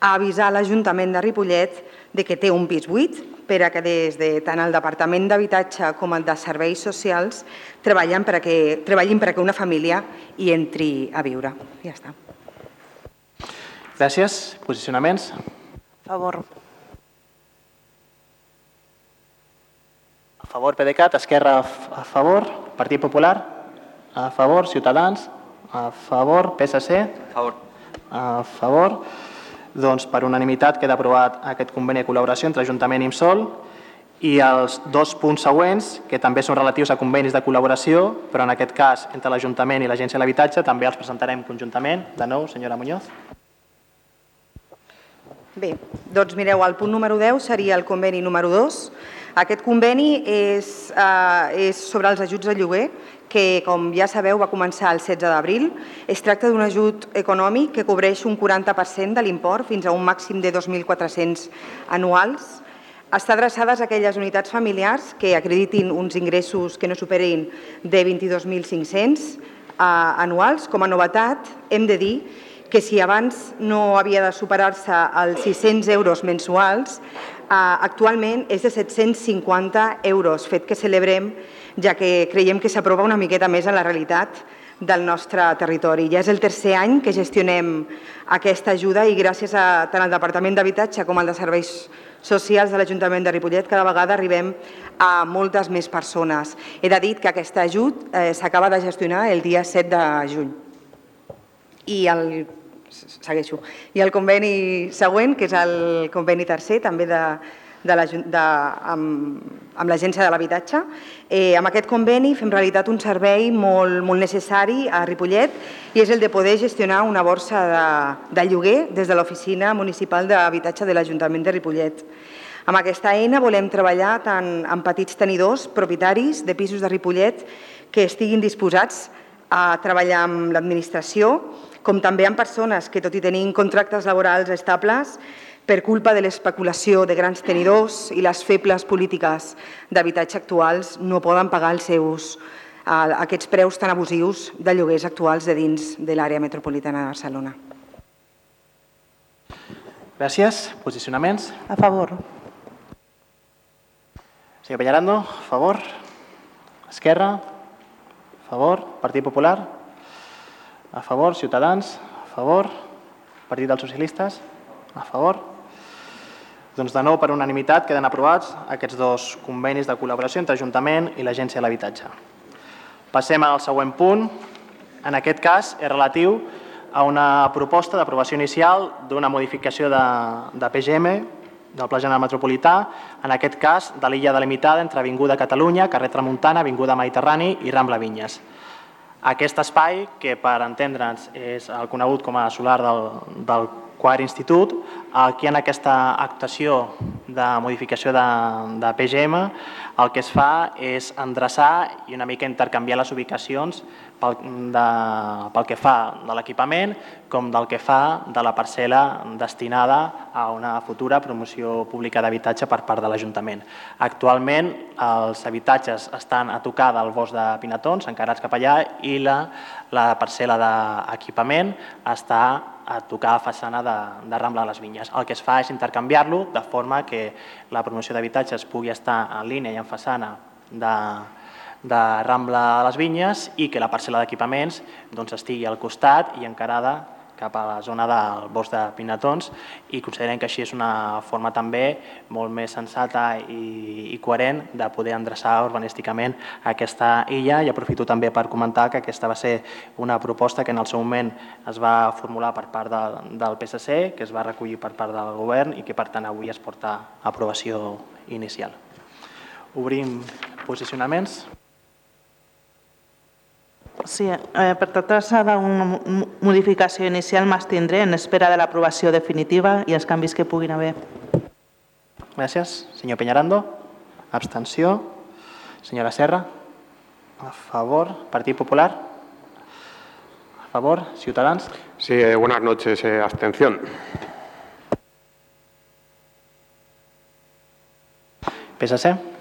a avisar l'Ajuntament de Ripollet de que té un pis buit per a que des de tant el Departament d'Habitatge com el de Serveis Socials treballen per a que, treballin per a que una família hi entri a viure. Ja està. Gràcies. Posicionaments? A favor. A favor PDeCAT, Esquerra a favor, Partit Popular a favor, Ciutadans a favor, PSC A favor. a favor. Doncs per unanimitat queda aprovat aquest conveni de col·laboració entre Ajuntament i IMSOL i els dos punts següents, que també són relatius a convenis de col·laboració, però en aquest cas entre l'Ajuntament i l'Agència de l'Habitatge, també els presentarem conjuntament. De nou, senyora Muñoz. Bé, doncs mireu, el punt número 10 seria el conveni número 2. Aquest conveni és, eh, és sobre els ajuts de lloguer, que, com ja sabeu, va començar el 16 d'abril. Es tracta d'un ajut econòmic que cobreix un 40% de l'import fins a un màxim de 2.400 anuals. Està adreçades a aquelles unitats familiars que acreditin uns ingressos que no superin de 22.500 eh, anuals. Com a novetat, hem de dir que si abans no havia de superar-se els 600 euros mensuals, eh, actualment és de 750 euros, fet que celebrem ja que creiem que s'aprova una miqueta més en la realitat del nostre territori. Ja és el tercer any que gestionem aquesta ajuda i gràcies a tant al Departament d'Habitatge com al de Serveis Socials de l'Ajuntament de Ripollet cada vegada arribem a moltes més persones. He de dir que aquest ajut eh, s'acaba de gestionar el dia 7 de juny. I el segueixo. I el conveni següent, que és el conveni tercer, també de, de la, de, amb, amb l'Agència de l'Habitatge. Eh, amb aquest conveni fem realitat un servei molt, molt necessari a Ripollet i és el de poder gestionar una borsa de, de lloguer des de l'Oficina Municipal d'Habitatge de l'Ajuntament de Ripollet. Amb aquesta eina volem treballar tant amb petits tenidors, propietaris de pisos de Ripollet que estiguin disposats a treballar amb l'administració, com també amb persones que, tot i tenir contractes laborals estables, per culpa de l'especulació de grans tenidors i les febles polítiques d'habitatge actuals no poden pagar els seus, aquests preus tan abusius de lloguers actuals de dins de l'àrea metropolitana de Barcelona. Gràcies. Posicionaments? A favor. Senyor Peñarando, a favor. Esquerra, a favor. Partit Popular, a favor. Ciutadans, a favor. Partit dels Socialistes, a favor. Doncs de nou, per unanimitat, queden aprovats aquests dos convenis de col·laboració entre Ajuntament i l'Agència de l'Habitatge. Passem al següent punt. En aquest cas, és relatiu a una proposta d'aprovació inicial d'una modificació de, de PGM del Pla General Metropolità, en aquest cas de l'illa delimitada entre Avinguda Catalunya, carrer Tramuntana, Avinguda Mediterrani i Rambla Vinyes. Aquest espai, que per entendre'ns és el conegut com a solar del, del quart institut, aquí en aquesta actuació de modificació de, de PGM el que es fa és endreçar i una mica intercanviar les ubicacions pel, de, pel que fa de l'equipament com del que fa de la parcel·la destinada a una futura promoció pública d'habitatge per part de l'Ajuntament. Actualment els habitatges estan a tocar del bosc de Pinatons, encarats cap allà, i la, la parcel·la d'equipament està a tocar la façana de, de Rambla de les Vinyes. El que es fa és intercanviar-lo de forma que la promoció d'habitatges pugui estar en línia i en façana de, de Rambla de les Vinyes i que la parcel·la d'equipaments doncs, estigui al costat i encarada cap a la zona del bosc de Pinatons i considerem que així és una forma també molt més sensata i, i coherent de poder endreçar urbanísticament aquesta illa i aprofito també per comentar que aquesta va ser una proposta que en el seu moment es va formular per part de, del PSC, que es va recollir per part del govern i que per tant avui es porta a aprovació inicial. Obrim posicionaments. Sí, eh, per tractar-se d'una modificació inicial m'estindré en espera de l'aprovació definitiva i els canvis que puguin haver. Gràcies. Senyor Peñarando, abstenció. Senyora Serra, a favor. Partit Popular, a favor. Ciutadans. Sí, eh, buenas noches. Eh, abstención. PSC.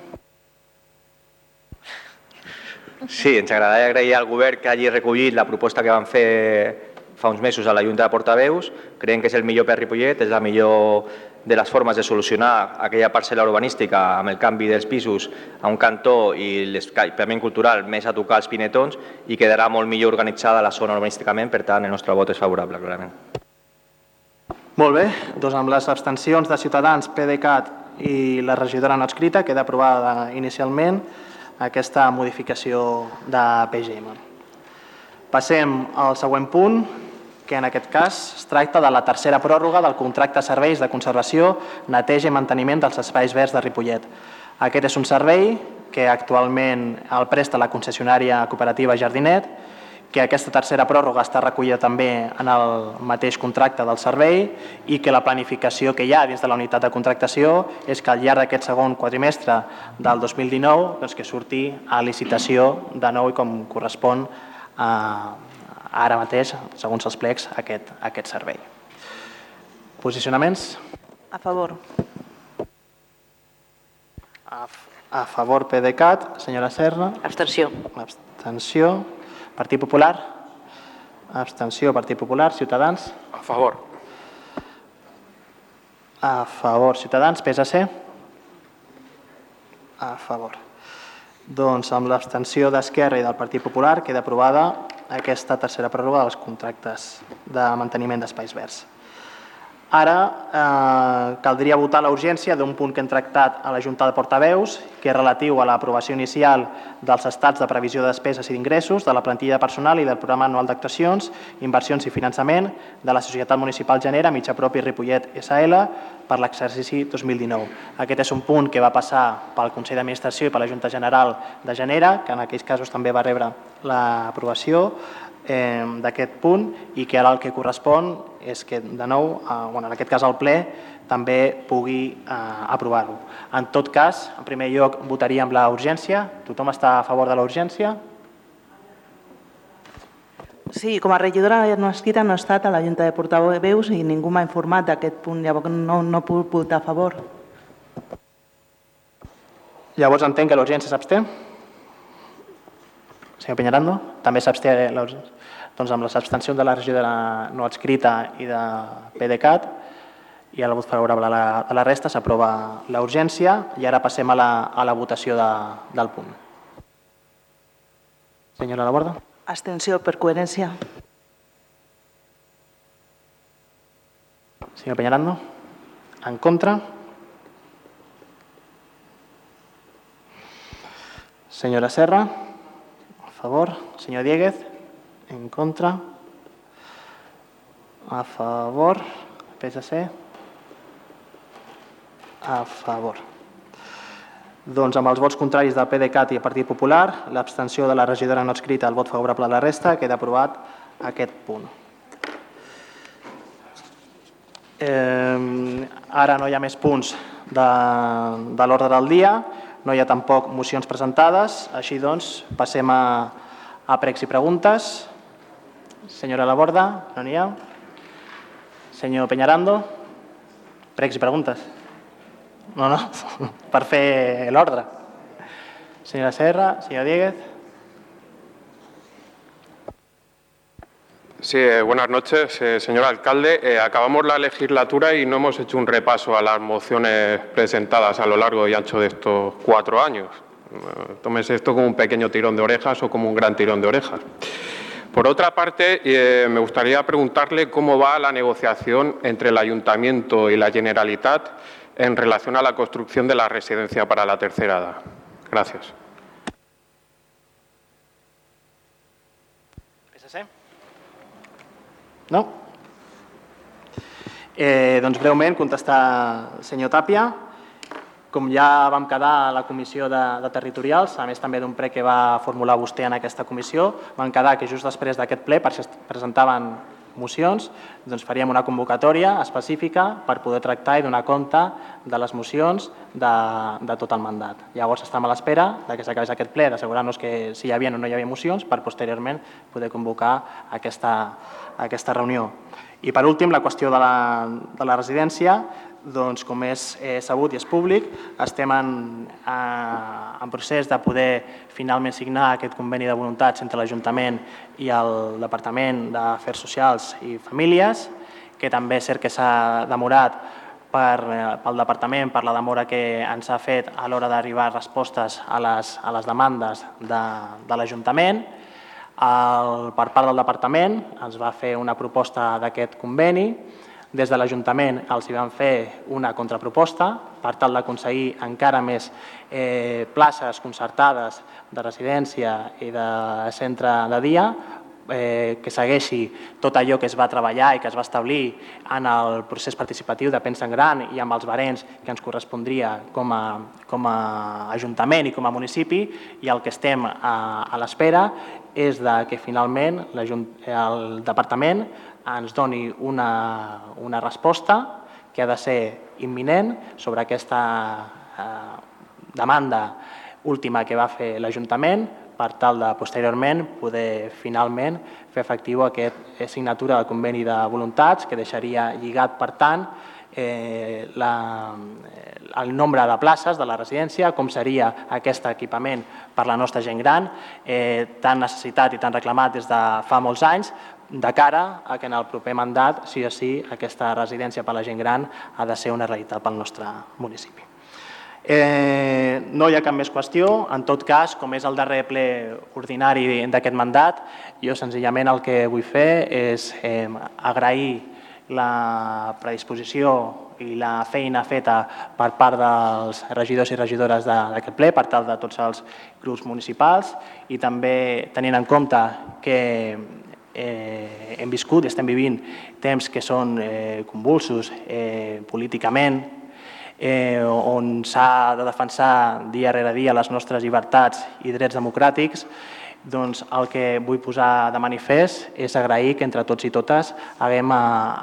Sí, ens agradaria agrair al govern que hagi recollit la proposta que van fer fa uns mesos a la Junta de Portaveus. Creiem que és el millor per Ripollet, és la millor de les formes de solucionar aquella parcel·la urbanística amb el canvi dels pisos a un cantó i l'escapament cultural més a tocar els pinetons i quedarà molt millor organitzada la zona urbanísticament, per tant el nostre vot és favorable, clarament. Molt bé, doncs amb les abstencions de Ciutadans, PDeCAT i la regidora no escrita queda aprovada inicialment aquesta modificació de PGM. Passem al següent punt, que en aquest cas es tracta de la tercera pròrroga del contracte de serveis de conservació, neteja i manteniment dels espais verds de Ripollet. Aquest és un servei que actualment el presta la concessionària cooperativa Jardinet que aquesta tercera pròrroga està recollida també en el mateix contracte del servei i que la planificació que hi ha dins de la unitat de contractació és que al llarg d'aquest segon quadrimestre del 2019 doncs, que surti a licitació de nou i com correspon a, ara mateix, segons els plecs, aquest, aquest servei. Posicionaments? A favor. A, a favor PDeCAT. Senyora Serra? Abstenció. Abstenció. Partit Popular, Abstenció, Partit Popular. Ciutadans? A favor. A favor, Ciutadans. PSC? A favor. Doncs amb l'abstenció d'Esquerra i del Partit Popular queda aprovada aquesta tercera pròrroga dels contractes de manteniment d'espais verds. Ara eh, caldria votar la urgència d'un punt que hem tractat a la Junta de Portaveus, que és relatiu a l'aprovació inicial dels estats de previsió de despeses i d'ingressos, de la plantilla de personal i del programa anual d'actuacions, inversions i finançament de la Societat Municipal Genera, mitja propi Ripollet SL, per l'exercici 2019. Aquest és un punt que va passar pel Consell d'Administració i per la Junta General de Genera, que en aquells casos també va rebre l'aprovació eh, d'aquest punt i que ara el que correspon és que, de nou, eh, bueno, en aquest cas el ple, també pugui eh, aprovar-ho. En tot cas, en primer lloc, votaríem la urgència. Tothom està a favor de la urgència? Sí, com a regidora no escrita no he estat a la Junta de Portaveus i ningú m'ha informat d'aquest punt, llavors no, no puc votar a favor. Llavors entenc que l'urgència s'absté? Senyor Peñarando? També s'absté l'urgència? Doncs amb les abstencions de la regidora no adscrita i de PDeCAT i el vot favorable a la, a la resta s'aprova la urgència i ara passem a la, a la votació de, del punt. Senyora Laborda? Abstenció per coherència. Senyor Peñarando? En contra? Senyora Serra? A favor? Senyor Dieguez? En contra? A favor? PSC? A favor. Doncs amb els vots contraris del PDeCAT i el Partit Popular, l'abstenció de la regidora no escrita, el vot favorable a la resta, queda aprovat aquest punt. Eh, ara no hi ha més punts de, de l'ordre del dia, no hi ha tampoc mocions presentades, així doncs passem a, a pregs i preguntes. Senyora Laborda, no n'hi ha. Senyor Peñarando, pregs i preguntes. No, no, per fer l'ordre. Senyora Serra, senyor Dieguez. Sí, eh, buenas noches, eh, señor alcalde. Eh, acabamos la legislatura y no hemos hecho un repaso a las mociones presentadas a lo largo y ancho de estos cuatro años. Tómese esto como un pequeño tirón de orejas o como un gran tirón de orejas. Por otra parte, eh, me gustaría preguntarle cómo va la negociación entre el Ayuntamiento y la Generalitat en relación a la construcción de la residencia para la tercera edad. Gracias. PSC? No? Eh, doncs breument contestar el senyor Tàpia. Com ja vam quedar a la comissió de, de territorials, a més també d'un pre que va formular vostè en aquesta comissió, vam quedar que just després d'aquest ple, per presentaven mocions, doncs faríem una convocatòria específica per poder tractar i donar compte de les mocions de, de tot el mandat. Llavors estem a l'espera que s'acabés aquest ple, d'assegurar-nos que si hi havia o no hi havia mocions, per posteriorment poder convocar aquesta, aquesta reunió. I per últim, la qüestió de la, de la residència, doncs, com és eh, sabut i és públic, estem en, eh, en procés de poder finalment signar aquest conveni de voluntats entre l'Ajuntament i el Departament d'Afers Socials i Famílies, que també és cert que s'ha demorat per, eh, pel Departament per la demora que ens ha fet a l'hora d'arribar respostes a les, a les demandes de, de l'Ajuntament. Per part del Departament ens va fer una proposta d'aquest conveni, des de l'Ajuntament els hi van fer una contraproposta per tal d'aconseguir encara més eh, places concertades de residència i de centre de dia, eh, que segueixi tot allò que es va treballar i que es va establir en el procés participatiu de Pensa en Gran i amb els barents que ens correspondria com a, com a Ajuntament i com a municipi i el que estem a, a l'espera és de que finalment el Departament ens doni una, una resposta que ha de ser imminent sobre aquesta eh, demanda última que va fer l'Ajuntament per tal de posteriorment poder finalment fer efectiu aquest signatura del conveni de voluntats que deixaria lligat, per tant, eh, la, el nombre de places de la residència, com seria aquest equipament per la nostra gent gran, eh, tan necessitat i tan reclamat des de fa molts anys, de cara a que en el proper mandat, sí o sí, aquesta residència per a la gent gran ha de ser una realitat pel nostre municipi. Eh, no hi ha cap més qüestió. En tot cas, com és el darrer ple ordinari d'aquest mandat, jo senzillament el que vull fer és eh, agrair la predisposició i la feina feta per part dels regidors i regidores d'aquest ple, per tal de tots els grups municipals i també tenint en compte que eh, hem viscut i estem vivint temps que són eh, convulsos eh, políticament, eh, on s'ha de defensar dia rere dia les nostres llibertats i drets democràtics, doncs el que vull posar de manifest és agrair que entre tots i totes haguem eh,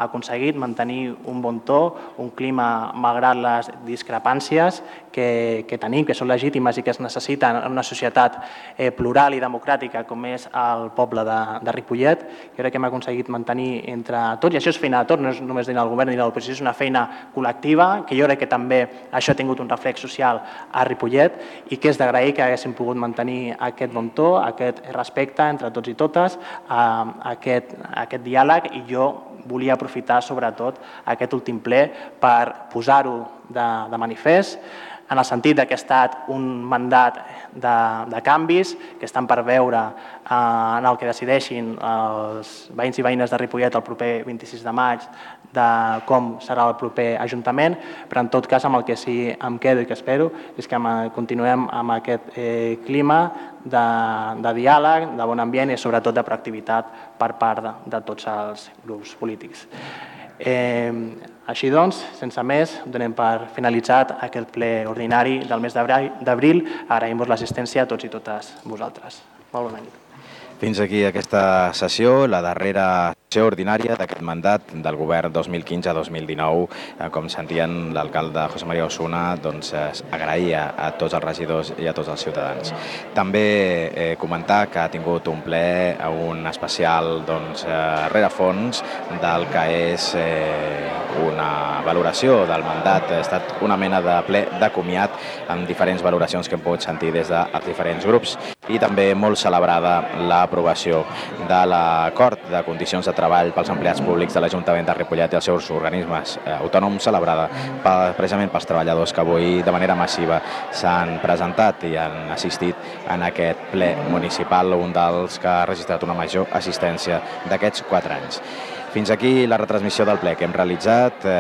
aconseguit mantenir un bon to, un clima malgrat les discrepàncies que, que tenim, que són legítimes i que es necessiten en una societat eh, plural i democràtica com és el poble de, de Ripollet. Jo crec que hem aconseguit mantenir entre tots, i això és feina de tot, no és només del govern ni de l'oposició, és una feina col·lectiva, que jo crec que també això ha tingut un reflex social a Ripollet i que és d'agrair que haguéssim pogut mantenir aquest bon to, aquest respecte entre tots i totes, eh, aquest, aquest diàleg i jo volia aprofitar sobretot aquest últim ple per posar-ho de, de manifest en el sentit que ha estat un mandat de, de canvis que estan per veure eh, en el que decideixin els veïns i veïnes de Ripollet el proper 26 de maig de com serà el proper Ajuntament, però en tot cas amb el que sí em quedo i que espero és que continuem amb aquest eh, clima de, de diàleg, de bon ambient i sobretot de proactivitat per part de, de tots els grups polítics. Eh, així doncs, sense més, donem per finalitzat aquest ple ordinari del mes d'abril. Agraïm-vos l'assistència a tots i totes vosaltres. Molt bona nit. Fins aquí aquesta sessió, la darrera sessió ordinària d'aquest mandat del govern 2015-2019. Eh, com sentien, l'alcalde José María Osuna doncs, agraïa a tots els regidors i a tots els ciutadans. També eh, comentar que ha tingut un ple, un especial doncs, eh, rerefons del que és eh, una valoració del mandat. Ha estat una mena de ple de comiat amb diferents valoracions que hem pogut sentir des dels diferents grups i també molt celebrada l'aprovació de l'acord de condicions de treball pels empleats públics de l'Ajuntament de Ripollet i els seus organismes eh, autònoms celebrada precisament pels treballadors que avui de manera massiva s'han presentat i han assistit en aquest ple municipal, un dels que ha registrat una major assistència d'aquests quatre anys. Fins aquí la retransmissió del ple que hem realitzat eh,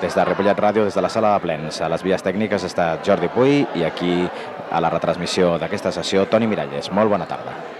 des de Ripollet Ràdio, des de la sala de plens. A les vies tècniques està Jordi Puy i aquí a la retransmissió d'aquesta sessió Toni Miralles. Molt bona tarda.